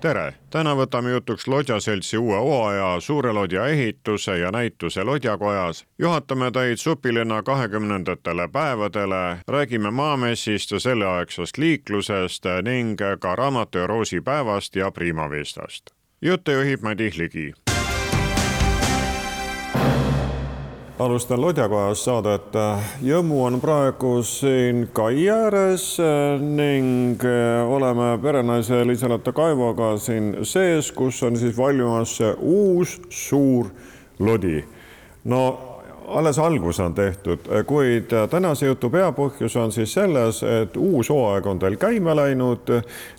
Tere, täna võtame jutuks Lodja seltsi uue hooaja Suure Lodja ehituse ja näituse Lodjakojas. juhatame teid supilinna kahekümnendatele päevadele, räägime Maamessist ja selleaegsest liiklusest ning ka raamatu ja roosi päevast ja Primavistast. jutte juhib Madis Ligi alustan Lodjakojast saadet. Jõmmu on praegu siin kai ääres ning oleme perenaise Liisa-Lotta Kaivoga siin sees, kus on siis valmimas uus suur lodi. no alles algus on tehtud, kuid tänase jutu peapõhjus on siis selles, et uus hooaeg on teil käima läinud,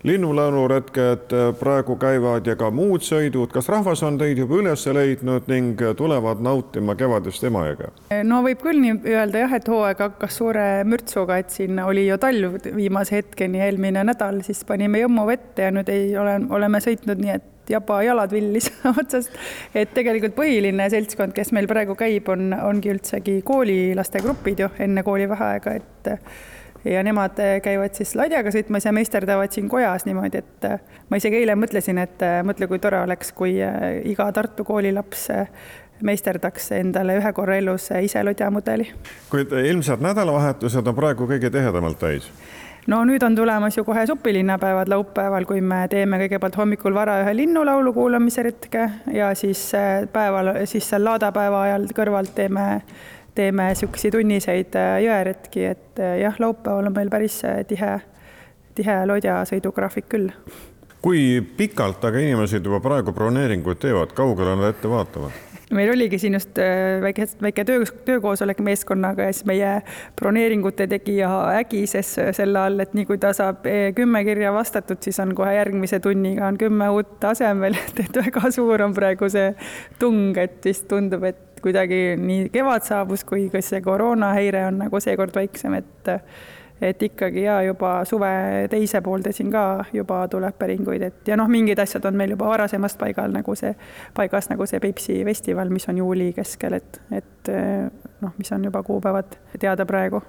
linnulauluretked praegu käivad ja ka muud sõidud. kas rahvas on teid juba üles leidnud ning tulevad nautima kevadist Emajõge? no võib küll nii öelda jah, et hooaeg hakkas suure mürtsuga, et siin oli ju talv viimase hetkeni, eelmine nädal, siis panime Jõmmu vette ja nüüd ei ole, oleme sõitnud nii, et jaba jalad villis otsast. et tegelikult põhiline seltskond, kes meil praegu käib, on, ongi üldsegi koolilaste grupid ju enne koolivaheaega, et ja nemad käivad siis ladjaga sõitmas ja meisterdavad siin kojas niimoodi, et ma isegi eile mõtlesin, et mõtle, kui tore oleks, kui iga Tartu koolilaps meisterdaks endale ühe korra elus ise lodjamudeli. kuid ilmselt nädalavahetused on praegu kõige tihedamalt täis no nüüd on tulemas ju kohe supilinnapäevad laupäeval, kui me teeme kõigepealt hommikul vara ühe linnulaulu kuulamise retke ja siis äh, päeval, siis seal laadapäeva ajal kõrvalt teeme, teeme niisuguseid tunniseid äh, jõeretki, et äh, jah, laupäeval on meil päris tihe, tihe lodjasõidugraafik küll. kui pikalt aga inimesed juba praegu broneeringuid teevad, kaugele nad ette vaatavad? Meil oligi siin just äh, väike, väike töö, töökoosolek meeskonnaga ja siis meie broneeringute tegija ägises selle all, et nii kui ta saab äh, kümme kirja vastatud, siis on kohe järgmise tunniga on kümme uut asemel, et, et väga suur on praegu see tung, et vist tundub, et kuidagi nii kevad saabus kui ka see koroonahäire on nagu seekord väiksem, et et ikkagi ja juba suve teise poolde siin ka juba tuleb päringuid, et ja noh, mingid asjad on meil juba varasemast paigal nagu see, paigas nagu see Peipsi festival, mis on juuli keskel, et, et noh, mis on juba kuupäevad teada praegu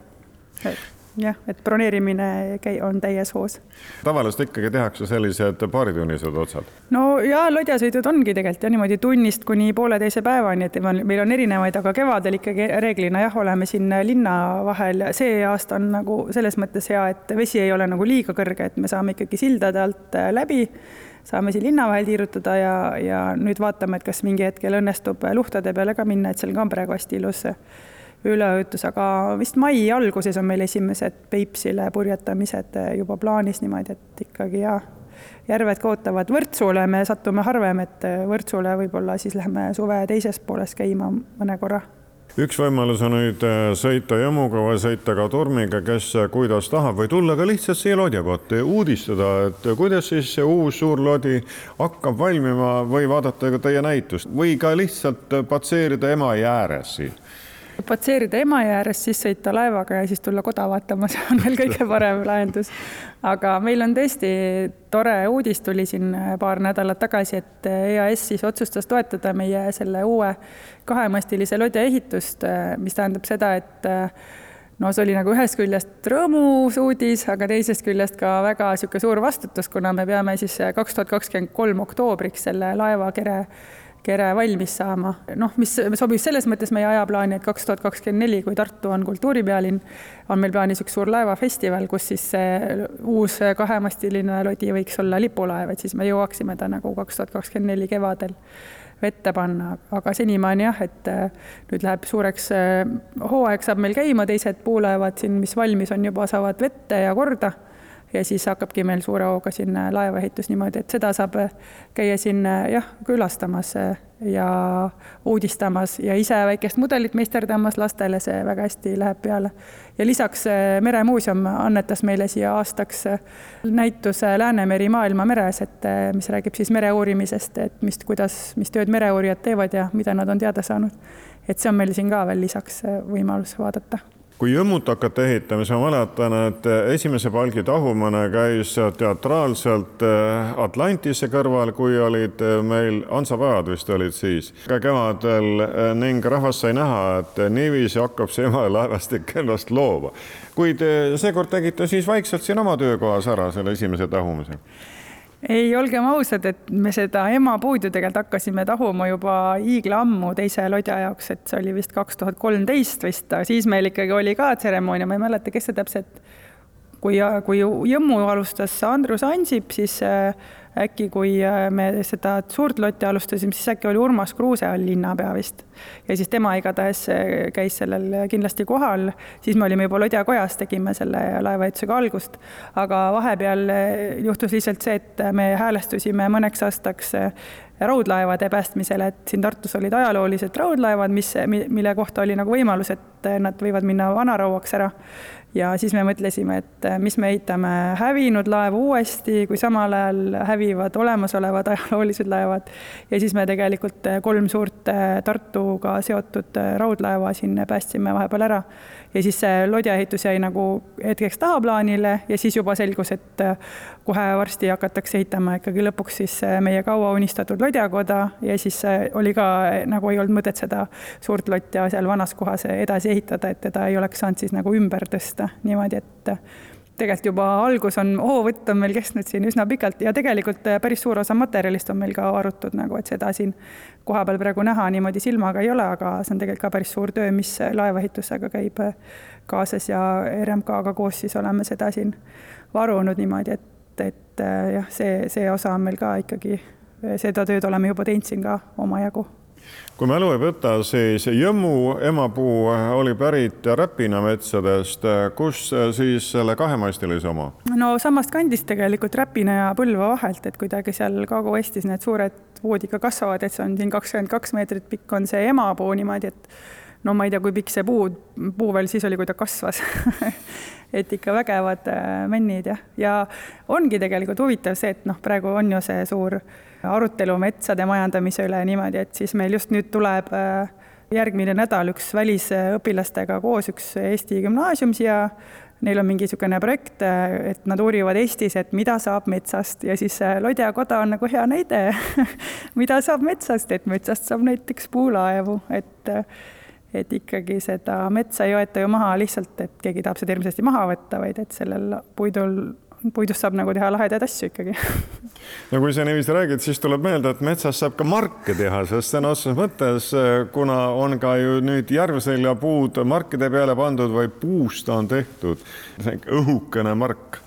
jah, et broneerimine käi-, on täies hoos. tavaliselt ikkagi tehakse sellised paaritunnised otsad? no ja lodjasõidud ongi tegelikult jah niimoodi tunnist kuni pooleteise päevani, et meil on erinevaid, aga kevadel ikkagi reeglina jah, oleme siin linna vahel. see aasta on nagu selles mõttes hea, et vesi ei ole nagu liiga kõrge, et me saame ikkagi sildade alt läbi saame siin linna vahel tiirutada ja, ja nüüd vaatame, et kas mingi hetkel õnnestub luhtade peale ka minna, et seal ka on praegu hästi ilus üleujutus, aga vist mai alguses on meil esimesed Peipsile purjetamised juba plaanis niimoodi, et ikkagi jaa, järved ka ootavad. Võrtsule me satume harvem, et Võrtsule võib-olla siis lähme suve teises pooles käima mõne korra üks võimalus on nüüd äh, sõita Jõmuga või sõita ka Turmiga, kes kuidas tahab või tulla ka lihtsalt siia lodjakotta ja uudistada, et kuidas siis see uus suur lodi hakkab valmima või vaadata ka teie näitust või ka lihtsalt patseerida Emajõe ääres siin patseerida Emajõe ääres, siis sõita laevaga ja siis tulla koda vaatama, see on veel kõige parem lahendus. aga meil on tõesti tore uudis tuli siin paar nädalat tagasi, et EAS siis otsustas toetada meie selle uue kahemastilise lodja ehitust, mis tähendab seda, et no see oli nagu ühest küljest rõõmus uudis, aga teisest küljest ka väga niisugune suur vastutus, kuna me peame siis kaks tuhat kakskümmend kolm oktoobriks selle laevakere kere valmis saama. noh, mis sobib selles mõttes meie ajaplaani, et kaks tuhat kakskümmend neli, kui Tartu on kultuuripealinn, on meil plaanis üks suur laevafestival, kus siis see uus kahemastiline lodi võiks olla lipulaev, et siis me jõuaksime ta nagu kaks tuhat kakskümmend neli kevadel vette panna, aga senimaani jah, et äh, nüüd läheb suureks äh, hooaeg saab meil käima, teised puulaevad siin, mis valmis on juba, saavad vette ja korda ja siis hakkabki meil suure hooga siin äh, laevaehitus niimoodi, et seda saab äh, käia siin äh, jah, külastamas ja uudistamas ja ise väikest mudelit meisterdamas lastele, see väga hästi läheb peale. ja lisaks Meremuuseum annetas meile siia aastaks näituse Läänemeri maailmameres, et mis räägib siis mereuurimisest, et mis, kuidas, mis tööd mereuurijad teevad ja mida nad on teada saanud. et see on meil siin ka veel lisaks võimalus vaadata kui Jõmmut hakati ehitama, siis ma mäletan, et esimese palgi tahumine käis teatraalselt äh, Atlantise kõrval, kui olid äh, meil Hansapajad vist olid siis ka kevadel äh, ning rahvas sai näha, et niiviisi hakkab see Emajõe laevastik ennast looma. kuid seekord tegite siis vaikselt siin oma töökohas ära selle esimese tahumise ei, olgem ausad, et me seda emapuud ju tegelikult hakkasime tahuma juba hiigla ammu teise lodja jaoks, et see oli vist kaks tuhat kolmteist vist, siis meil ikkagi oli ka tseremoonia, ma ei mäleta, kes see täpselt, kui, kui Jõmmu alustas Andrus Ansip, siis äh, äkki kui äh, me seda suurt lotti alustasime, siis äkki oli Urmas Kruuse all linnapea vist. ja siis tema igatahes äh, käis sellel kindlasti kohal, siis me olime juba Lodjakojas, tegime selle laevaehitusega algust. aga vahepeal juhtus lihtsalt see, et me häälestusime mõneks aastaks raudlaevade päästmisele, et siin Tartus olid ajaloolised raudlaevad, mis, mille kohta oli nagu võimalus, et nad võivad minna vanarauaks ära ja siis me mõtlesime, et äh, mis me ehitame hävinud laevu uuesti, kui samal ajal hävivad olemasolevad ajaloolised laevad. ja siis me tegelikult äh, kolm suurt äh, Tartuga seotud raudlaeva siin päästsime vahepeal ära. Ja siis see lodjaehitus jäi nagu hetkeks tahaplaanile ja siis juba selgus, et kohe varsti hakatakse ehitama ikkagi lõpuks siis meie kaua unistatud lodjakoda ja siis oli ka nagu ei olnud mõtet seda suurt lotja seal vanas kohas edasi ehitada, et teda ei oleks saanud siis nagu ümber tõsta niimoodi, et tegelikult juba algus on, hoovõtt on meil kestnud siin üsna pikalt ja tegelikult päris suur osa materjalist on meil ka varutud nagu, et seda siin kohapeal praegu näha niimoodi silmaga ei ole, aga see on tegelikult ka päris suur töö, mis laevaehitusega käib kaasas ja RMK-ga koos siis oleme seda siin varunud niimoodi, et, et jah, see, see osa on meil ka ikkagi, seda tööd oleme juba teinud siin ka omajagu kui mälu ei võta, siis Jõmmu emapuu oli pärit Räpina metsadest, kus siis selle kahemastilise oma? no samast kandist tegelikult Räpina ja Põlva vahelt, et kuidagi seal Kagu-Eestis need suured ikka kasvavad, et see on siin kakskümmend kaks meetrit pikk on see emapuu niimoodi, et no ma ei tea, kui pikk see puu, puu veel siis oli, kui ta kasvas et ikka vägevad äh, männid jah, ja ongi tegelikult huvitav see, et noh, praegu on ju see suur arutelu metsade majandamise üle niimoodi, et siis meil just nüüd tuleb äh, järgmine nädal üks välisõpilastega koos üks Eesti gümnaasium siia. Neil on mingi niisugune projekt, äh, et nad uurivad Eestis, et mida saab metsast. Ja siis Lodjakoda on nagu hea näide mida saab metsast, et metsast saab näiteks puulaevu, et et ikkagi seda metsa ei võeta ju maha lihtsalt, et keegi tahab seda hirmsasti maha võtta, vaid et sellel puidul, puidust saab nagu teha lahedaid asju ikkagi. no kui sa niiviisi räägid, siis tuleb meelde, et metsast saab ka marke teha, sest sõna otseses mõttes, kuna on ka ju nüüd järveselja puud markide peale pandud või puust on tehtud õhukene mark.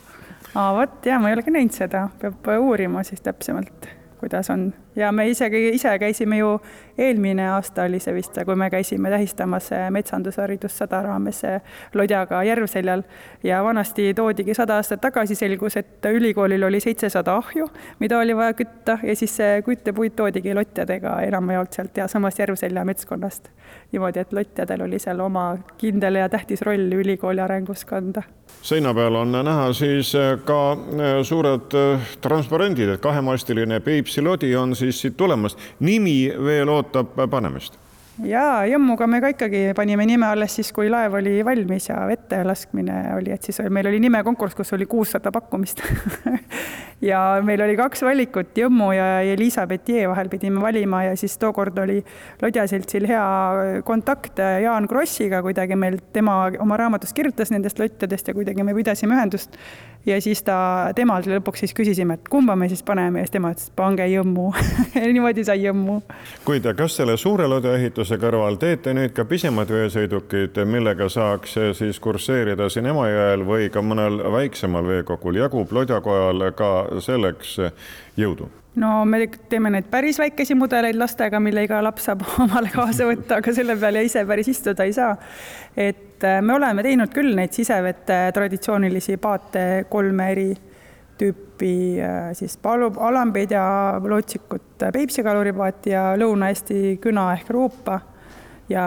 aa, vot ja ma ei olegi näinud seda, peab uurima siis täpsemalt kuidas on ja me isegi ise käisime ju, eelmine aasta oli see vist, kui me käisime tähistamas metsandusharidus sada raames lodjaga Järvseljal ja vanasti toodigi sada aastat tagasi, selgus, et ülikoolil oli seitsesada ahju, mida oli vaja kütta ja siis see küttepuit toodigi lottjadega enamjaolt sealt ja samast Järvselja metskonnast. niimoodi, et lottjadel oli seal oma kindel ja tähtis roll ülikooli arengus kanda seina peal on näha siis äh, ka äh, suured äh, transparendid, et kahemastiline Peipsi lodi on siis siit tulemas. nimi veel ootab panemist jaa, Jõmmuga me ka ikkagi panime nime alles siis, kui laev oli valmis ja vette laskmine oli, et siis meil oli nimekonkurss, kus oli kuussada pakkumist ja meil oli kaks valikut, Jõmmu ja Elizabeth Jee vahel pidime valima ja siis tookord oli Lodja seltsil hea kontakt Jaan Krossiga kuidagi meil, tema oma raamatus kirjutas nendest lottidest ja kuidagi me pidasime ühendust ja siis ta, temalt lõpuks siis küsisime, et kumba me siis paneme ja siis tema ütles, pange Jõmmu niimoodi sai Jõmmu. kuid kas selle suure lõduehituse kõrval teete nüüd ka pisemaid veesõidukeid, millega saaks siis kursseerida siin Emajõel või ka mõnel väiksemal veekogul, jagub Lodjakojal ka selleks jõudu? No me teeme neid päris väikesi mudeleid lastega, mille iga laps saab omale kaasa võtta, aga selle peale ise päris istuda ei saa. et äh, me oleme teinud küll neid sisevete traditsioonilisi paate kolme eri tüüpi äh, siis palu, alambeid ja lootsikut Peipsi kaluripaat ja Lõuna-Eesti küna ehk ruupa ja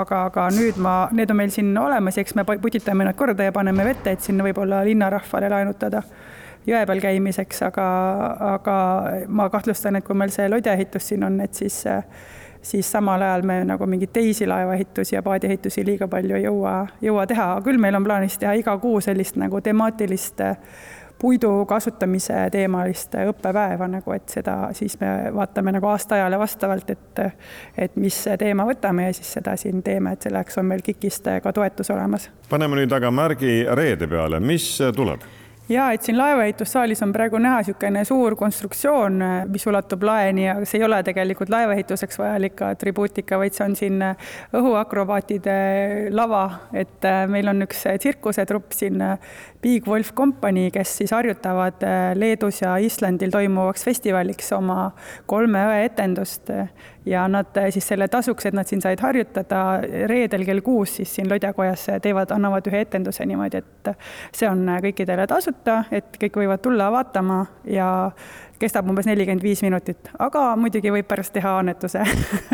aga, aga nüüd ma, need on meil siin olemas ja eks me putitame nad korda ja paneme vette, et sinna võib-olla linnarahvale laenutada jõe peal käimiseks, aga, aga ma kahtlustan, et kui meil see lodjaehitus siin on, et siis siis samal ajal me nagu mingeid teisi laevaehitusi ja paadiehitusi liiga palju ei jõua, jõua teha, küll meil on plaanis teha iga kuu sellist nagu temaatilist puidu kasutamise teemalist õppepäeva nagu, et seda siis me vaatame nagu aastaajale vastavalt, et et mis teema võtame ja siis seda siin teeme, et selleks on meil KIK-ist ka toetus olemas. paneme nüüd aga märgi reede peale, mis tuleb? Ja et siin laevaehitussaalis on praegu näha niisugune suur konstruktsioon, mis ulatub laeni, aga see ei ole tegelikult laevaehituseks vajalik atribuutika, vaid see on siin õhuakrobaatide lava, et äh, meil on üks tsirkusetrupp siin, Big Wolf Company, kes siis harjutavad äh, Leedus ja Islandil toimuvaks festivaliks oma kolme öö etendust ja nad äh, siis selle tasuks, et nad siin said harjutada reedel kell kuus, siis siin Lodjakojas teevad, annavad ühe etenduse niimoodi, et see on kõikidele tasuta, et kõik võivad tulla vaatama ja kestab umbes nelikümmend viis minutit, aga muidugi võib pärast teha annetuse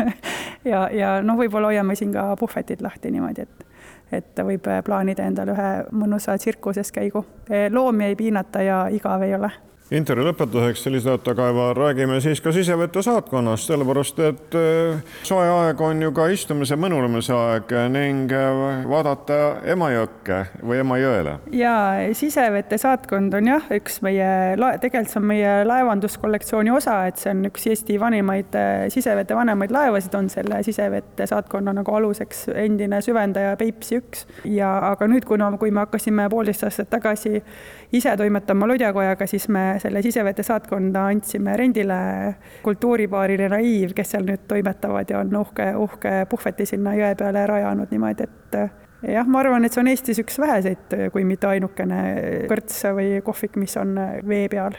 ja, ja noh, võib-olla hoiame siin ka puhvetid lahti niimoodi, et et võib plaanida endale ühe mõnusa tsirkuseskäigu. loomi ei piinata ja igav ei ole intervjuu lõpetuseks, Elisabetta Kaeva, räägime siis ka sisevete saatkonnast, sellepärast et äh, soe aeg on ju ka istumise, mõnulemise aeg ning äh, vaadata Emajõkke või Emajõele. ja sisevete saatkond on jah, üks meie, tegelikult see on meie laevanduskollektsiooni osa, et see on üks Eesti vanimaid äh, sisevete vanemaid laevasid, on selle sisevete saatkonna nagu aluseks endine süvendaja Peipsi üks. ja aga nüüd, kuna, kui me hakkasime poolteist aastat tagasi ise toimetama Lodjakojaga, siis me selle sisevete saatkonda andsime rendile kultuuripaarile Naiiv, kes seal nüüd toimetavad ja on uhke, uhke puhveti sinna jõe peale rajanud niimoodi, et jah, ma arvan, et see on Eestis üks väheseid, kui mitte ainukene kõrts või kohvik, mis on vee peal.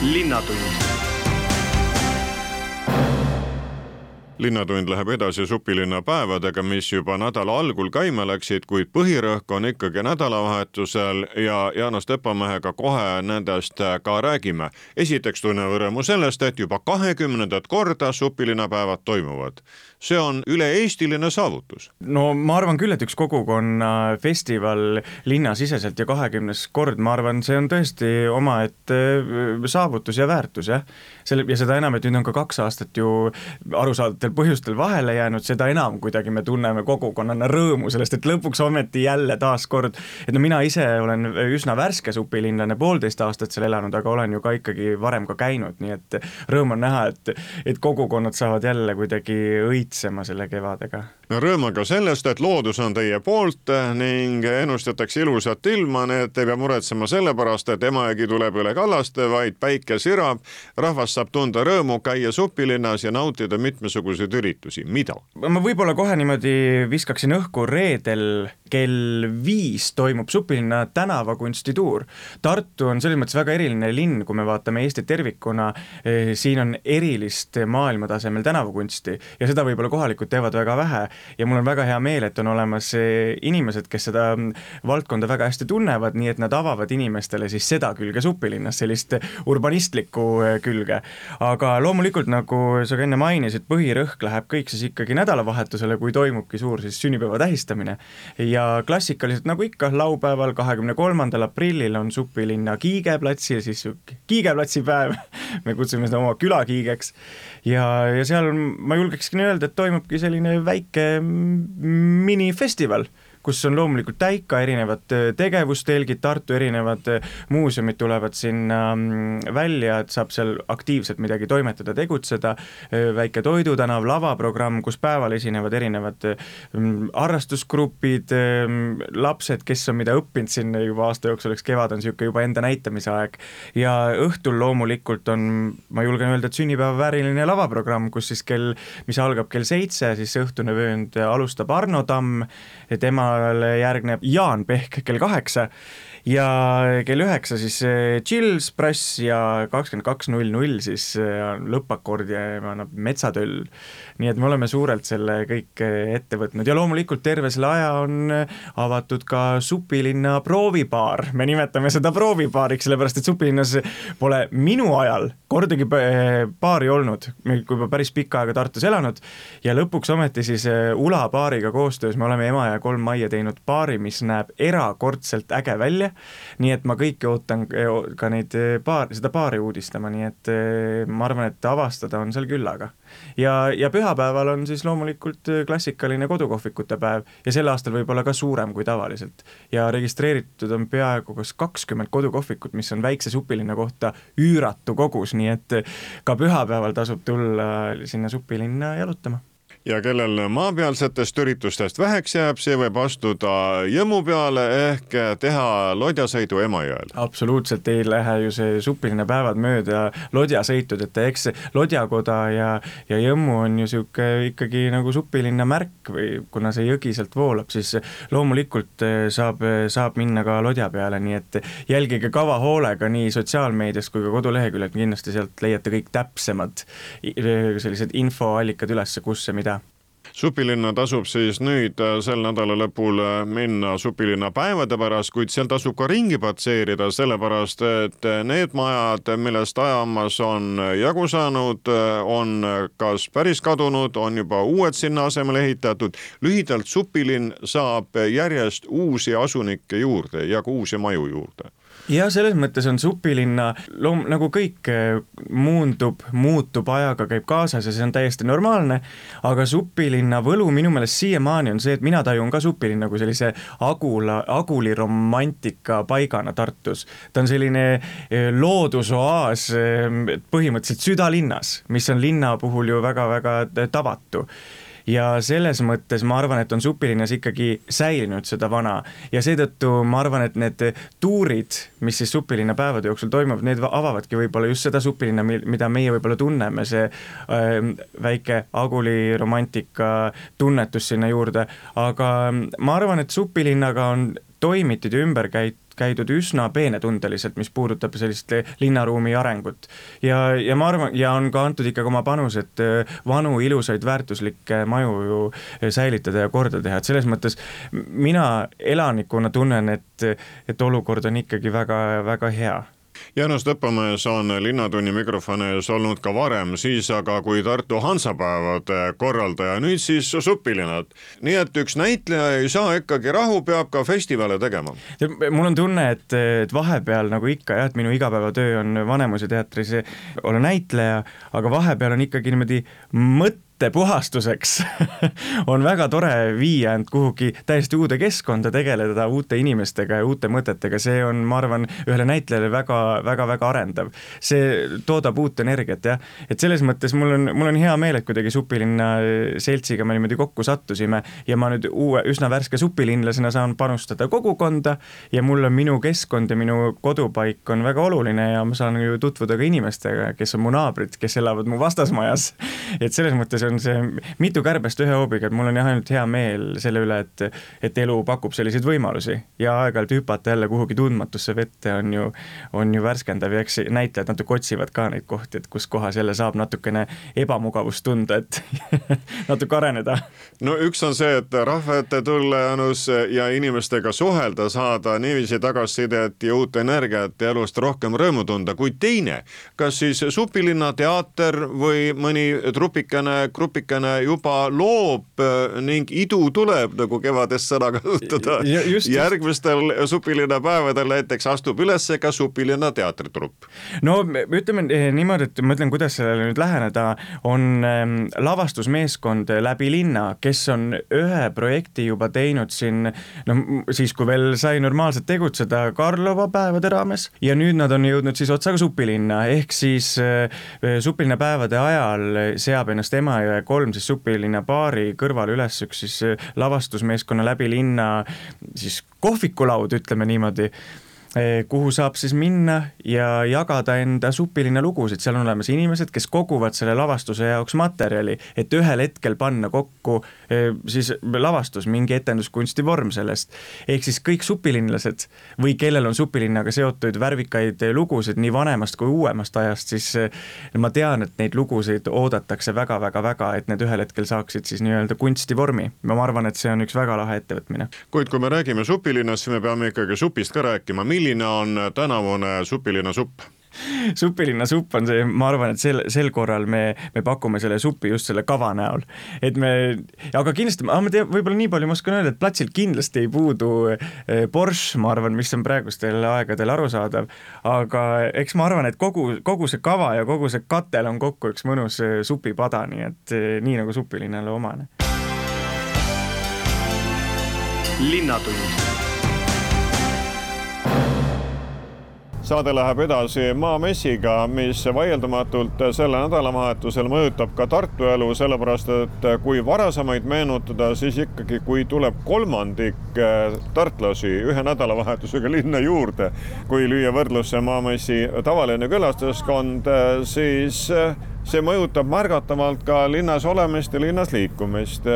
linnatund linnatund läheb edasi supilinna päevadega, mis juba nädala algul käima läksid, kuid põhirõhk on ikkagi nädalavahetusel ja Jaanus Tepamehega kohe nendest ka räägime. esiteks tunneme rõõmu sellest, et juba kahekümnendat korda supilinnapäevad toimuvad. see on üle-eestiline saavutus. no ma arvan küll, et üks kogukonnafestival linnasiseselt ja kahekümnes kord, ma arvan, see on tõesti omaette saavutus ja väärtus jah. selle ja seda enam, et nüüd on ka kaks aastat ju arusaadaval erinevatel põhjustel vahele jäänud, seda enam kuidagi me tunneme kogukonnana rõõmu sellest, et lõpuks ometi jälle taaskord, et no mina ise olen üsna värske supilinlane, poolteist aastat seal elanud, aga olen ju ka ikkagi varem ka käinud, nii et rõõm on näha, et, et kogukonnad saavad jälle kuidagi õitsema selle kevadega. no rõõm on ka sellest, et loodus on teie poolt ning ennustatakse ilusat ilma, nii et ei pea muretsema selle pärast, et Emajõgi tuleb üle kallaste, vaid päike sirab, rahvas saab tunda rõõmu käia supilinnas ja nautida mitmesuguseid igasuguseid üritusi, mida? ma võib-olla kohe niimoodi viskaksin õhku reedel kell viis toimub Supilinna tänavakunstituur. Tartu on selles mõttes väga eriline linn, kui me vaatame Eestit tervikuna, eh, siin on erilist maailmatasemel tänavakunsti ja seda võib-olla kohalikud teevad väga vähe ja mul on väga hea meel, et on olemas eh, inimesed, kes seda mm, valdkonda väga hästi tunnevad, nii et nad avavad inimestele siis seda külge Supilinnas, sellist urbanistlikku eh, külge. aga loomulikult, nagu sa ka enne mainisid, põhirõhk rõhk läheb kõik siis ikkagi nädalavahetusele, kui toimubki suur siis sünnipäeva tähistamine. ja klassikaliselt nagu ikka, laupäeval, kahekümne kolmandal aprillil on Supilinna Kiige platsil siis Kiige platsi päev me kutsume seda oma külakiigeks. ja, ja seal ma julgekski öelda, et toimubki selline väike minifestival kus on loomulikult täika erinevad äh, tegevustelgid, Tartu erinevad äh, muuseumid tulevad sinna mm, välja, et saab seal aktiivselt midagi toimetada, tegutseda, äh, väike Toidutänav lavaprogramm, kus päeval esinevad erinevad mm, harrastusgrupid, lapsed, kes on mida õppinud siin juba aasta jooksul, eks kevad on niisugune juba enda näitamise aeg, ja õhtul loomulikult on, ma julgen öelda, et sünnipäeva vääriline lavaprogramm, kus siis kell, mis algab kell seitse, siis õhtune vöönd alustab Arno Tamm, temale järgneb Jaan Pehk kell kaheksa ja kell üheksa siis Chills Press ja kakskümmend kaks null null siis äh, lõppakord ja annab Metsatöll. nii et me oleme suurelt selle kõik äh, ette võtnud. Ja loomulikult terve selle aja on avatud ka Supilinna proovibaar, me nimetame seda proovibaariks, sellepärast et Supilinnas pole minu ajal kordagi baari olnud, me juba päris pikka aega Tartus elanud ja lõpuks ometi siis Ula baariga koostöös me oleme Emajõe kolm majja majja teinud paari, mis näeb erakordselt äge välja, nii et ma kõiki ootan ka neid paar, seda paari uudistama, nii et ma arvan, et avastada on seal küllaga ja, ja pühapäeval on siis loomulikult klassikaline kodukohvikute päev ja sel aastal võib-olla ka suurem kui tavaliselt. ja registreeritud on peaaegu kas kakskümmend kodukohvikut, mis on väikse supilinna kohta üüratu kogus, nii et ka pühapäeval tasub tulla sinna supilinna jalutama ja kellel maapealsetest üritustest väheks jääb, see võib astuda Jõmu peale ehk teha lodjasõidu Emajõel. absoluutselt, ei lähe ju see supiline päevad mööda lodjasõitud, et eks Lodjakoda ja, ja Jõmmu on ju sihuke ikkagi nagu supilinna märk või kuna see jõgi sealt voolab, siis loomulikult saab, saab minna ka lodja peale, nii et jälgige kava hoolega nii sotsiaalmeedias kui ka koduleheküljelt, kindlasti sealt leiate kõik täpsemad sellised infoallikad üles, kus ja mida supilinna tasub siis nüüd äh, sel nädala lõpul äh, minna supilinna päevade pärast, kuid seal tasub ka ringi patseerida, sellepärast et äh, need majad, millest ajamas on jagu saanud, on kas päris kadunud, on juba uued sinna asemele ehitatud. lühidalt, supilinn saab järjest uusi asunikke juurde ja ka uusi maju juurde ja selles mõttes on supilinna loom-, nagu kõik eh, muundub, muutub ajaga, käib kaasas ja see on täiesti normaalne, aga supilinna võlu minu meelest siiamaani on see, et mina tajun ka supilinna kui sellise agula, aguliromantika paigana Tartus. ta on selline eh, loodusoaas eh, põhimõtteliselt südalinnas, mis on linna puhul ju väga-väga tavatu ja selles mõttes ma arvan, et on supilinnas ikkagi säilinud seda vana. Ja seetõttu ma arvan, et need tuurid, mis siis supilinna päevade jooksul toimuvad, need avavadki võib-olla just seda supilinna, mida meie võib-olla tunneme, see äh, väike Aguli romantika tunnetus sinna juurde, aga ma arvan, et supilinnaga on toimitud ja ümber käitud käidud üsna peenetundeliselt, mis puudutab sellist linnaruumi arengut. ja, ja ma arvan, ja on ka antud ikkagi oma panus, et äh, vanu ilusaid väärtuslikke maju ju äh, säilitada ja korda teha, et selles mõttes mina elanikuna tunnen, et, et olukord on ikkagi väga-väga hea Jaanus Tõppamees on Linnatunni mikrofoni ees olnud ka varem, siis aga kui Tartu Hansapäevade korraldaja, nüüd siis supilinnad. nii et üks näitleja ei saa ikkagi rahu, peab ka festivale tegema. mul on tunne, et, et vahepeal nagu ikka jah, et minu igapäevatöö on Vanemuise teatris olla näitleja, aga vahepeal on ikkagi niimoodi mõte mõttepuhastuseks on väga tore viia end kuhugi täiesti uude keskkonda, tegeleda uute inimestega ja uute mõtetega, see on, ma arvan, ühele näitlejale väga-väga-väga arendav. see toodab uut energiat jah, et selles mõttes mul on, mul on hea meel, et kuidagi Supilinna seltsiga me niimoodi kokku sattusime ja ma nüüd uue, üsna värske supilinlasena saan panustada kogukonda ja mul on minu keskkond ja minu kodupaik on väga oluline ja ma saan ju tutvuda ka inimestega, kes on mu naabrid, kes elavad mu vastasmajas. et selles mõttes on see mitu kärbest ühe hoobiga, et mul on jah ainult hea meel selle üle, et, et elu pakub selliseid võimalusi ja aeg-ajalt hüpata jälle kuhugi tundmatusse vette on ju, on ju värskendav ja eks näitlejad natuke otsivad ka neid kohti, et kus kohas jälle saab natukene ebamugavust tunda, et natuke areneda. no üks on see, et rahva ette tulla, Jaanus, ja inimestega suhelda, saada niiviisi tagasisidet ja uut energiat ja elust rohkem rõõmu tunda, kuid teine, kas siis Supilinna teater või mõni trupikene grupikene juba loob äh, ning idu tuleb, nagu kevadest sõna kasutada. järgmistel supilinna päevadel näiteks astub üles ka supilinna teatritrupp. no ütleme eh, niimoodi, et ma ütlen, kuidas sellele nüüd läheneda, on ähm, lavastusmeeskond läbi linna, kes on ühe projekti juba teinud siin noh, siis kui veel sai normaalselt tegutseda Karlova päevade raames ja nüüd nad on jõudnud siis otsaga supilinna, ehk siis äh, supilinna päevade ajal seab ennast Emajõe kolm siis supilinna baari kõrvale üles üks siis lavastusmeeskonna läbi linna siis kohvikulaud, ütleme niimoodi kuhu saab siis minna ja jagada enda supilinna lugusid, seal on olemas inimesed, kes koguvad selle lavastuse jaoks materjali, et ühel hetkel panna kokku eh, siis lavastus, mingi etenduskunsti vorm sellest. ehk siis kõik supilinlased või kellel on supilinnaga seotud värvikaid lugusid nii vanemast kui uuemast ajast, siis eh, ma tean, et neid lugusid oodatakse väga-väga-väga, et need ühel hetkel saaksid siis nii-öelda kunstivormi. ma arvan, et see on üks väga lahe ettevõtmine. kuid kui me räägime supilinnast, siis me peame ikkagi supist ka rääkima milline on tänavune supilinna supp? supilinna supp on see, ma arvan, et sel, sel korral me, me pakume selle supi just selle kava näol. et me, aga kindlasti, ma tean, võib-olla nii palju ma oskan öelda, et platsilt kindlasti ei puudu eh, borš, ma arvan, mis on praegustel aegadel arusaadav, aga eks ma arvan, et kogu, kogu see kava ja kogu see katel on kokku üks mõnus eh, supipada, nii et eh, nii nagu supilinnale omane. linnatund saade läheb edasi Maamessiga, mis vaieldamatult selle nädalavahetusel mõjutab ka Tartu elu, sellepärast et kui varasemaid meenutada, siis ikkagi, kui tuleb kolmandik eh, tartlasi ühe nädalavahetusega linna juurde, kui lüüa võrdlusse Maamessi tavaline külastuskond, eh, siis eh, see mõjutab märgatavalt ka linnas olemist ja linnas liikumist.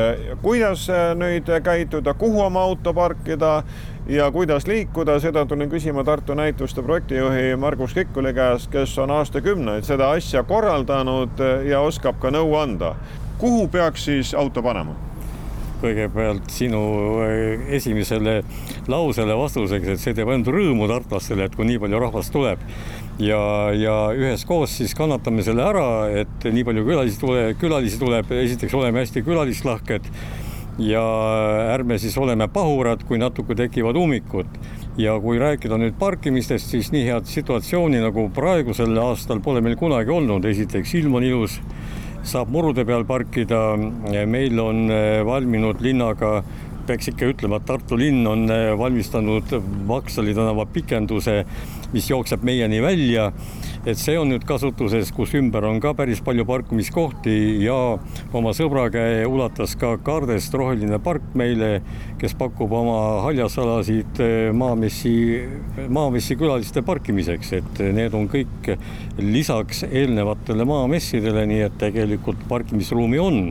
kuidas nüüd käituda, kuhu oma auto parkida ja kuidas liikuda, seda tulin küsima Tartu näituste projektijuhi Margus Kikkuli käest, kes on aastakümneid seda asja korraldanud ja oskab ka nõu anda. kuhu peaks siis auto panema? kõigepealt sinu eh, esimesele lausele vastuseks, et see teeb ainult rõõmu tartlastele, et kui nii palju rahvast tuleb ja, ja üheskoos siis kannatame selle ära, et nii palju külalisi tuleb, külalisi tuleb, esiteks oleme hästi külalislahked ja ärme siis oleme pahurad, kui natuke tekivad ummikud. ja kui rääkida nüüd parkimistest, siis nii head situatsiooni nagu praegusel aastal pole meil kunagi olnud, esiteks ilm on ilus, saab murude peal parkida, meil on eh, valminud linnaga peaks ikka ütlema, et Tartu linn on eh, valmistanud Vaksali tänava pikenduse, mis jookseb meieni välja et see on nüüd kasutuses, kus ümber on ka päris palju parkimiskohti ja oma sõbra käe ulatas ka Kaardest roheline park meile, kes pakub oma haljasalasid eh, Maamessi, Maamessi külaliste parkimiseks, et need on kõik lisaks eelnevatele maamessidele, nii et tegelikult parkimisruumi on.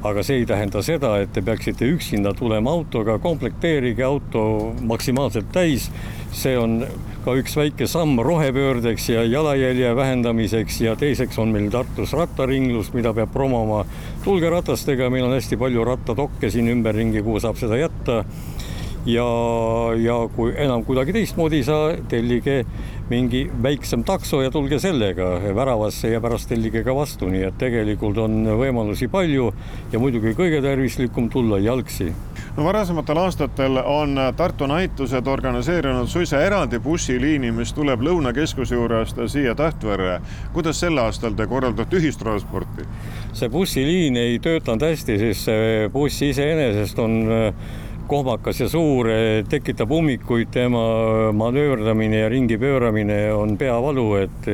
aga see ei tähenda seda, et te peaksite üksinda tulema autoga, komplekteerige auto maksimaalselt täis see on ka üks väike samm rohepöördeks ja jalajälje vähendamiseks ja teiseks on meil Tartus rattaringlus, mida peab promoma. tulge ratastega, meil on hästi palju rattatokke siin ümberringi, kuhu saab seda jätta. ja, ja kui enam kuidagi teistmoodi ei saa, tellige mingi väiksem takso ja tulge sellega väravasse ja pärast tellige ka vastu, nii et tegelikult on võimalusi palju ja muidugi kõige tervislikum tulla jalgsi varasematel aastatel on Tartu näitused organiseerinud suisa eraldi bussiliini, mis tuleb Lõunakeskuse juurest siia Tähtvere. kuidas sel aastal te korraldate ühistransporti? see bussiliin ei töötanud hästi, see buss iseenesest on äh, kohmakas ja suur, tekitab ummikuid, tema manööverdamine ja ringi pööramine on peavalu, et,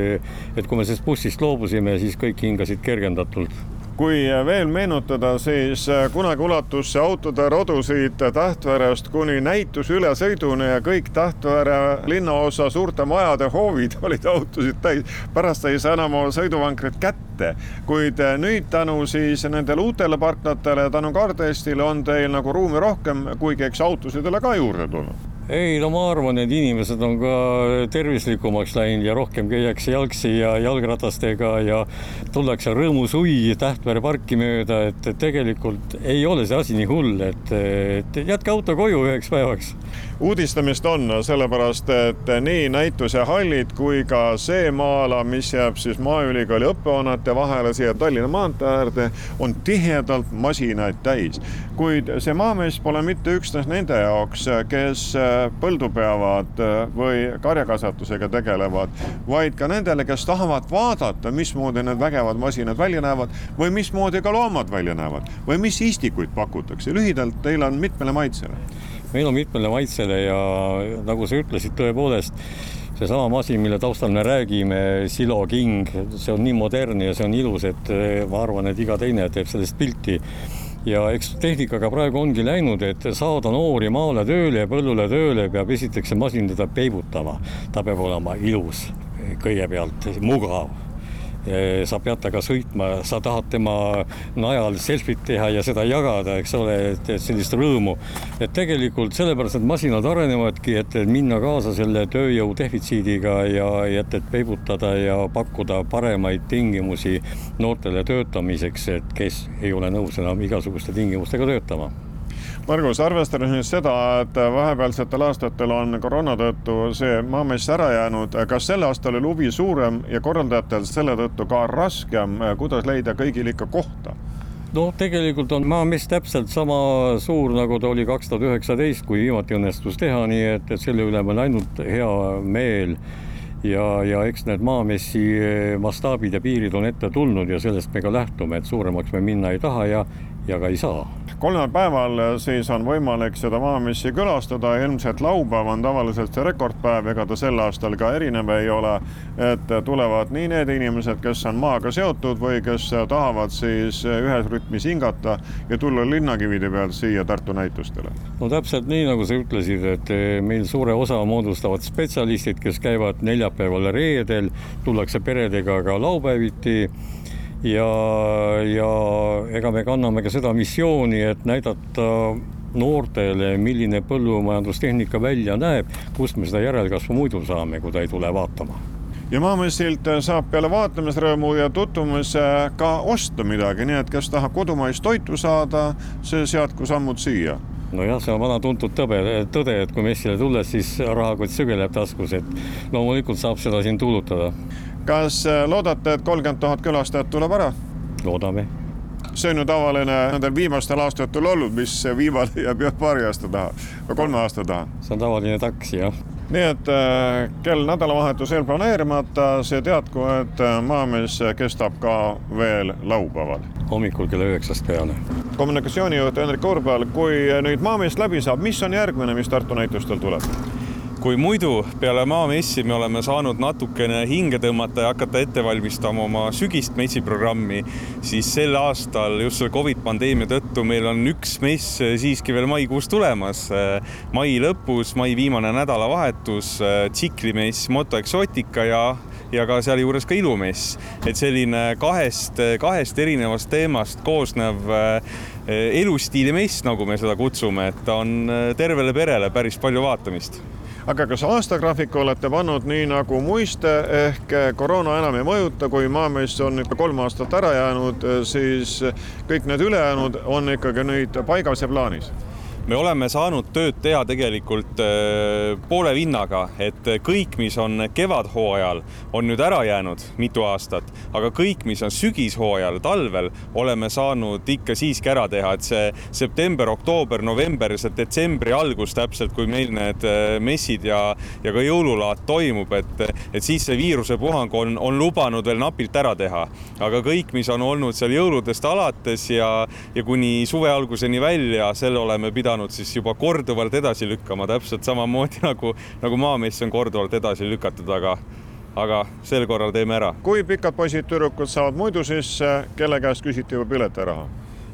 et kui me sellest bussist loobusime, siis kõik hingasid kergendatult kui veel meenutada, siis äh, kunagi ulatus see autode rodu siit Tähtverest kuni näituse ülesõiduni ja kõik Tähtvere linnaosa suurte majade hoovid olid autosid täis. pärast sai see enam oma sõiduvankrit kätte, kuid äh, nüüd tänu siis nendele uutele parklatele, tänu Cardestile on teil nagu ruumi rohkem, kuigi eks autosid ole ka juurde tulnud ei no ma arvan, et inimesed on ka tervislikumaks läinud ja rohkem käiakse jalgsi ja jalgratastega ja tullakse rõõmusuvi Tähtvere parki mööda, et tegelikult ei ole see asi nii hull, et, et jätke auto koju üheks päevaks uudistamist on, sellepärast et nii näituse hallid kui ka see maa-ala, mis jääb siis Maaülikooli õppehoonete vahele siia Tallinna maantee äärde, on tihedalt masinaid täis. kuid see maamees pole mitte üksnes nende jaoks, kes põldu peavad või karjakasvatusega tegelevad, vaid ka nendele, kes tahavad vaadata, mismoodi need vägevad masinad välja näevad või mismoodi ka loomad välja näevad või mis istikuid pakutakse. lühidalt, teil on mitmele maitsele meil on mitmele maitsele ja nagu sa ütlesid, tõepoolest seesama masin, mille taustal me räägime, Silo King, see on nii modernne ja see on ilus, et eh, ma arvan, et iga teine teeb sellest pilti. ja eks tehnikaga praegu ongi läinud, et saada noori maale tööle ja põllule tööle, peab esiteks see masin teda peibutama. ta peab olema ilus kõigepealt, mugav sa pead temaga sõitma, sa tahad tema najal selfit teha ja seda jagada, eks ole, et sellist rõõmu. et tegelikult sellepärast need masinad arenevadki, et minna kaasa selle tööjõu defitsiidiga ja et, et peibutada ja pakkuda paremaid tingimusi noortele töötamiseks, et kes ei ole nõus enam igasuguste tingimustega töötama Margus, arvestades nüüd seda, et vahepealsetel aastatel on koroona tõttu see Maamess ära jäänud, kas sel aastal oli huvi suurem ja korraldajatel selle tõttu ka raskem, kuidas leida kõigil ikka kohta? noh, tegelikult on Maamess täpselt sama suur, nagu ta oli kaks tuhat üheksateist, kui viimati õnnestus teha, nii et, et selle üle on ainult hea meel ja, ja eks need Maamessi mastaabid ja piirid on ette tulnud ja sellest me ka lähtume, et suuremaks me minna ei taha ja, ja ka ei saa kolmel päeval siis on võimalik seda Maamessi külastada, ilmselt laupäev on tavaliselt see rekordpäev, ega ta sel aastal ka erinev ei ole. et tulevad nii need inimesed, kes on maaga seotud või kes tahavad siis ühes rütmis hingata ja tulla linnakivide pealt siia Tartu näitustele. no täpselt nii, nagu sa ütlesid, et meil suure osa moodustavad spetsialistid, kes käivad neljapäeval ja reedel, tullakse peredega ka laupäeviti ja, ja ega me kanname ka seda missiooni, et näidata noortele, milline põllumajandustehnika välja näeb, kust me seda järelkasvu muidu saame, kui ta ei tule vaatama? Ja Maamessilt saab peale vaatamisrõõmu ja tutvumise ka osta midagi, nii et kes tahab kodumaist toitu saada, see seadku sammud siia nojah, see on vana tuntud tõbe, tõde, et kui messile tulles, siis rahakott sügeleb taskus, et loomulikult saab seda siin tuulutada kas äh, loodate, et kolmkümmend tuhat külastajat tuleb ära? loodame. see on ju tavaline nendel viimastel aastatel olnud, mis viimane jääb jah paari aasta taha või kolme aasta taha. see on tavaline taks, jah nii et äh, kell nädalavahetusel planeerimata, see teadku, et äh, Maamees kestab ka veel laupäeval. hommikul kella üheksast peale. kommunikatsioonijuht Hendrik Urbal, kui nüüd Maameest läbi saab, mis on järgmine, mis Tartu näitustel tuleb? Kui muidu peale maamessi me oleme saanud natukene hinge tõmmata ja hakata ette valmistama oma sügist messiprogrammi, siis sel aastal just selle Covid pandeemia tõttu meil on üks mess siiski veel maikuus tulemas. mai lõpus, mai viimane nädalavahetus, tsiklimess Moto Exotica ja ja ka sealjuures ka ilumess, et selline kahest, kahest erinevast teemast koosnev elustiilimess, nagu me seda kutsume, et ta on tervele perele päris palju vaatamist aga kas aastagraafiku olete pannud nii nagu muiste ehk koroona enam ei mõjuta, kui Maamees on ikka kolm aastat ära jäänud, siis kõik need ülejäänud on ikkagi nüüd paigas ja plaanis me oleme saanud tööd teha tegelikult äh, poole vinnaga, et kõik, mis on kevadhooajal, on nüüd ära jäänud mitu aastat, aga kõik, mis on sügishooajal, talvel, oleme saanud ikka siiski ära teha, et see september, oktoober, november, see detsembri algus täpselt, kui meil need äh, messid ja, ja ka jõululaad toimub, et, et siis see viirusepuhang on, on lubanud veel napilt ära teha. aga kõik, mis on olnud seal jõuludest alates ja, ja kuni suve alguseni välja, selle oleme pidanud pidanud siis juba korduvalt edasi lükkama, täpselt samamoodi nagu, nagu Maamess on korduvalt edasi lükatud, aga aga sel korral teeme ära. kui pikad poisid-tüdrukud saavad muidu sisse, kelle käest küsiti juba piletiraha?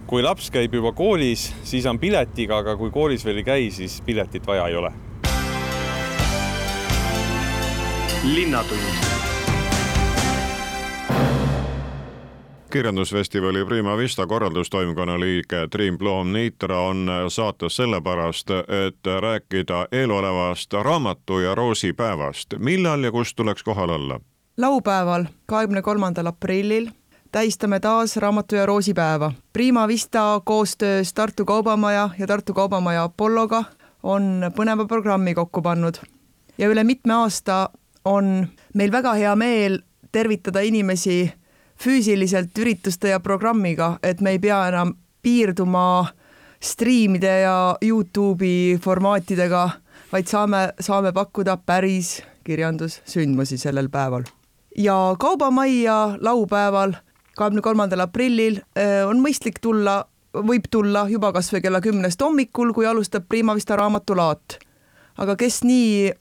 kui laps käib juba koolis, siis on piletiga, aga kui koolis veel ei käi, siis piletit vaja ei ole. linnatund kirjandusfestivali Prima Vista korraldustoimkonna liige Triin Ploom-Niitra on saates sellepärast, et rääkida eelolevast raamatu ja roosi päevast. millal ja kus tuleks kohal olla? laupäeval, kahekümne kolmandal aprillil tähistame taas raamatu ja roosi päeva. Prima Vista koostöös Tartu Kaubamaja ja Tartu Kaubamaja Apolloga on põneva programmi kokku pannud ja üle mitme aasta on meil väga hea meel tervitada inimesi füüsiliselt ürituste ja programmiga, et me ei pea enam piirduma striimide ja Youtube'i formaatidega, vaid saame, saame pakkuda päris kirjandussündmusi sellel päeval. ja Kaubamajja laupäeval, kahekümne kolmandal aprillil eh, on mõistlik tulla, võib tulla juba kas või kella kümnest hommikul, kui alustab Prima Vista raamatulaat. aga kes nii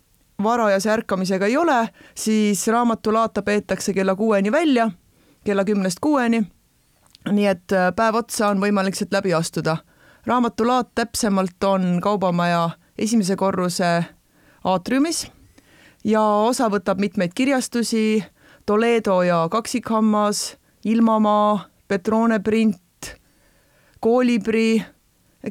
varajase ärkamisega ei ole, siis raamatulaata peetakse kella kuueni välja kella kümnest kuueni. nii et äh, päev otsa on võimalik sealt läbi astuda. raamatulaat täpsemalt on Kaubamaja esimese korruse aatriumis ja osa võtab mitmeid kirjastusi, Toledo ja Kaksikhammas, Ilmamaa, Petrone print, Koolibri,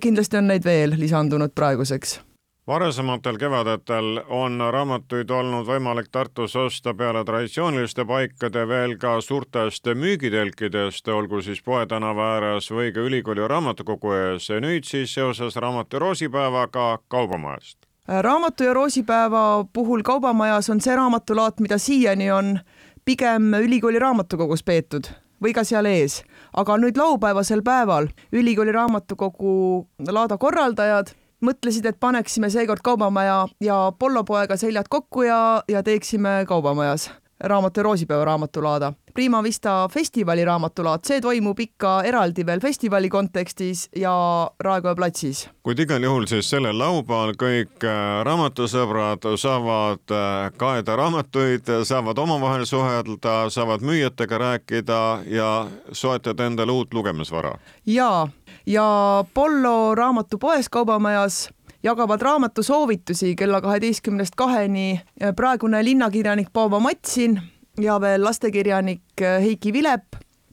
kindlasti on neid veel lisandunud praeguseks varasematel kevadetel on raamatuid olnud võimalik Tartus osta peale traditsiooniliste paikade veel ka suurtest müügitelkidest, olgu siis Poe tänava ääres või ka ülikooli raamatukogu ees. nüüd siis seoses raamatu roosipäevaga Kaubamajast. raamatu ja roosipäeva puhul Kaubamajas on see raamatulaat, mida siiani on pigem ülikooli raamatukogus peetud või ka seal ees, aga nüüd laupäevasel päeval ülikooli raamatukogu laada korraldajad mõtlesid, et paneksime seekord Kaubamaja ja Apollo poega seljad kokku ja, ja teeksime Kaubamajas raamatu roosipäeva raamatulaada. Prima Vista festivali raamatulaat, see toimub ikka eraldi veel festivali kontekstis ja Raekoja platsis. kuid igal juhul siis sellel laupäeval kõik äh, raamatusõbrad saavad äh, kaeda raamatuid, saavad omavahel suhelda, saavad müüjatega rääkida ja soetada endale uut lugemisvara. jaa ja Pollo raamatupoes Kaubamajas jagavad raamatusoovitusi kella kaheteistkümnest kaheni. Praegune linnakirjanik Paavo Matsin ja veel lastekirjanik Heiki Vilep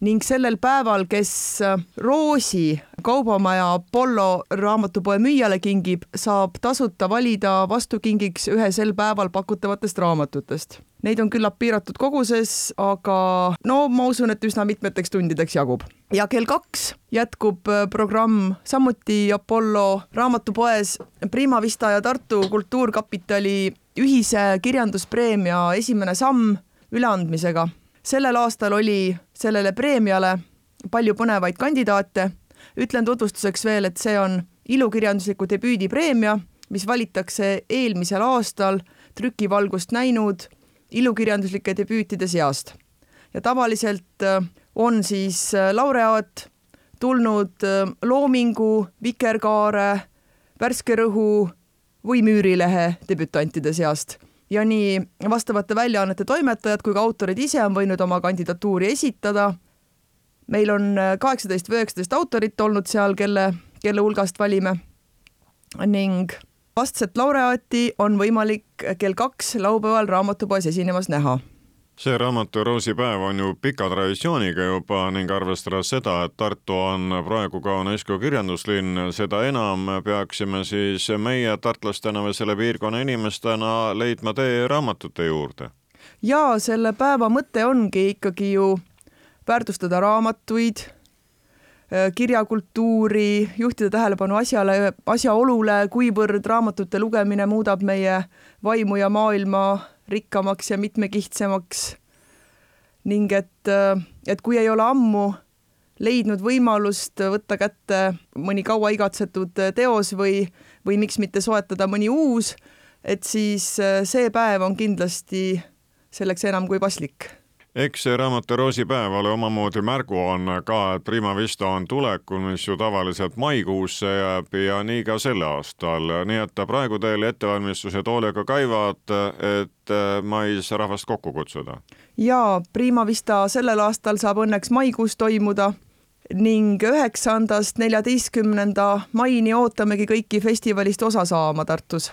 ning sellel päeval, kes Roosi kaubamaja Apollo raamatupoe müüjale kingib, saab tasuta valida vastukingiks ühe sel päeval pakutavatest raamatutest Neid on küllap piiratud koguses, aga no ma usun, et üsna mitmeteks tundideks jagub. ja kell kaks jätkub äh, programm samuti Apollo raamatupoes Prima Vista ja Tartu Kultuurkapitali ühise kirjanduspreemia esimene samm üleandmisega. Sellel aastal oli sellele preemiale palju põnevaid kandidaate. ütlen tutvustuseks veel, et see on ilukirjandusliku debüüdi preemia, mis valitakse eelmisel aastal trükivalgust näinud ilukirjanduslike debüütide seast. ja tavaliselt äh, on siis äh, laureaat tulnud äh, Loomingu, Vikerkaare, Värske Rõhu või Müürilehe debütantide seast ja nii vastavate väljaannete toimetajad kui ka autorid ise on võinud oma kandidatuuri esitada. meil on kaheksateist või üheksateist autorit olnud seal, kelle, kelle hulgast valime ning vastset laureaati on võimalik kell kaks laupäeval raamatupoes esinemas näha see raamatu roosipäev on ju pika traditsiooniga juba ning arvestades seda, et Tartu on praegu ka UNESCO kirjanduslinn, seda enam peaksime siis meie tartlastena või selle piirkonna inimestena leidma tee raamatute juurde. ja selle päeva mõte ongi ikkagi ju väärtustada raamatuid Äh, kirjakultuuri, juhtida tähelepanu asjale, asjaolule, kuivõrd raamatute lugemine muudab meie vaimu ja maailma rikkamaks ja mitmekihtsemaks. ning et, äh, et kui ei ole ammu leidnud võimalust võtta kätte mõni kaua igatsetud teos või, või miks mitte soetada mõni uus, et siis äh, see päev on kindlasti selleks enam kui paslik eks see raamatu roosipäev ole omamoodi märguanne ka, et Prima Vista on tulekul, mis ju tavaliselt maikuusse jääb ja nii ka sel aastal, nii et praegu teil ettevalmistused hoolega käivad, et mais rahvast kokku kutsuda. ja Prima Vista sellel aastal saab õnneks maikuus toimuda ning üheksandast neljateistkümnenda maini ootamegi kõiki festivalist osa saama Tartus.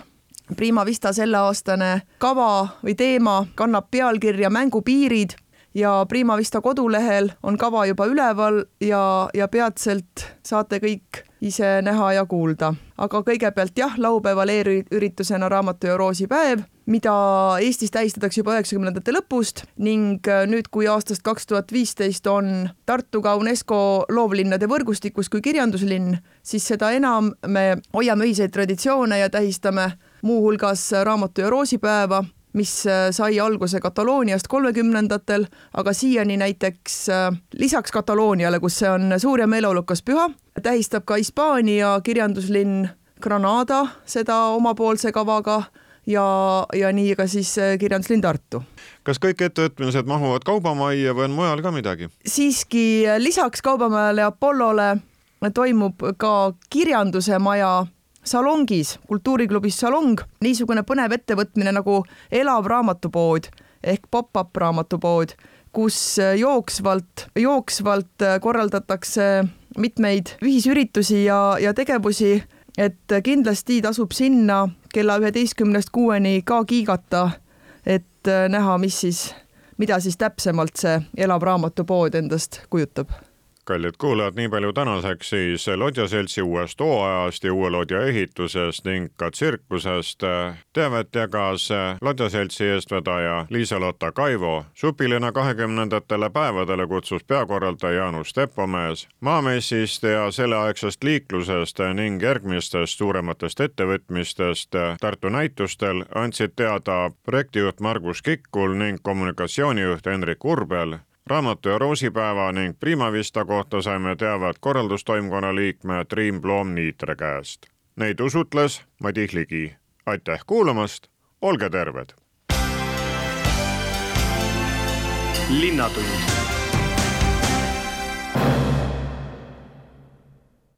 Prima Vista selleaastane kava või teema kannab pealkirja Mängupiirid ja Prima Vista kodulehel on kava juba üleval ja, ja peatselt saate kõik ise näha ja kuulda. aga kõigepealt jah, laupäeval eelüritusena raamatu ja roosipäev, mida Eestis tähistatakse juba üheksakümnendate lõpust ning äh, nüüd, kui aastast kaks tuhat viisteist on Tartu ka UNESCO loovlinnade võrgustikus kui kirjanduslinn, siis seda enam me hoiame ühiseid traditsioone ja tähistame muuhulgas raamatu ja roosipäeva mis äh, sai alguse Katalooniast kolmekümnendatel, aga siiani näiteks äh, lisaks Katalooniale, kus see on suur ja meeleolukas püha, tähistab ka Hispaania kirjanduslinn Granada seda omapoolse kavaga ja, ja nii ka siis äh, kirjanduslinn Tartu. kas kõik ettevõtmised mahuvad Kaubamajja või on mujal ka midagi? siiski lisaks Kaubamajale ja Apollole toimub ka kirjanduse maja salongis, kultuuriklubis Salong, niisugune põnev ettevõtmine nagu elav raamatupood ehk pop-up raamatupood, kus jooksvalt, jooksvalt korraldatakse mitmeid ühisüritusi ja, ja tegevusi, et kindlasti tasub sinna kella üheteistkümnest kuueni ka kiigata, et näha, mis siis, mida siis täpsemalt see elav raamatupood endast kujutab kallid kuulajad, nii palju tänaseks siis Lodja seltsi uuest hooajast ja uue lodja ehitusest ning ka tsirkusest. teavet jagas Lodja seltsi eestvedaja Liisa-Lotta Kaivo. supilinna kahekümnendatele päevadele kutsus peakorraldaja Jaanus Tepomees. Maamessist ja selleaegsest liiklusest ning järgmistest suurematest ettevõtmistest Tartu näitustel andsid teada projektijuht Margus Kikkul ning kommunikatsioonijuht Hendrik Urbel raamatu ja roosipäeva ning Prima Vista kohta saime teavet korraldustoimkonna liikme Triin Ploom-Niitre käest. Neid usutles Madis Ligi. aitäh kuulamast, olge terved! linnatund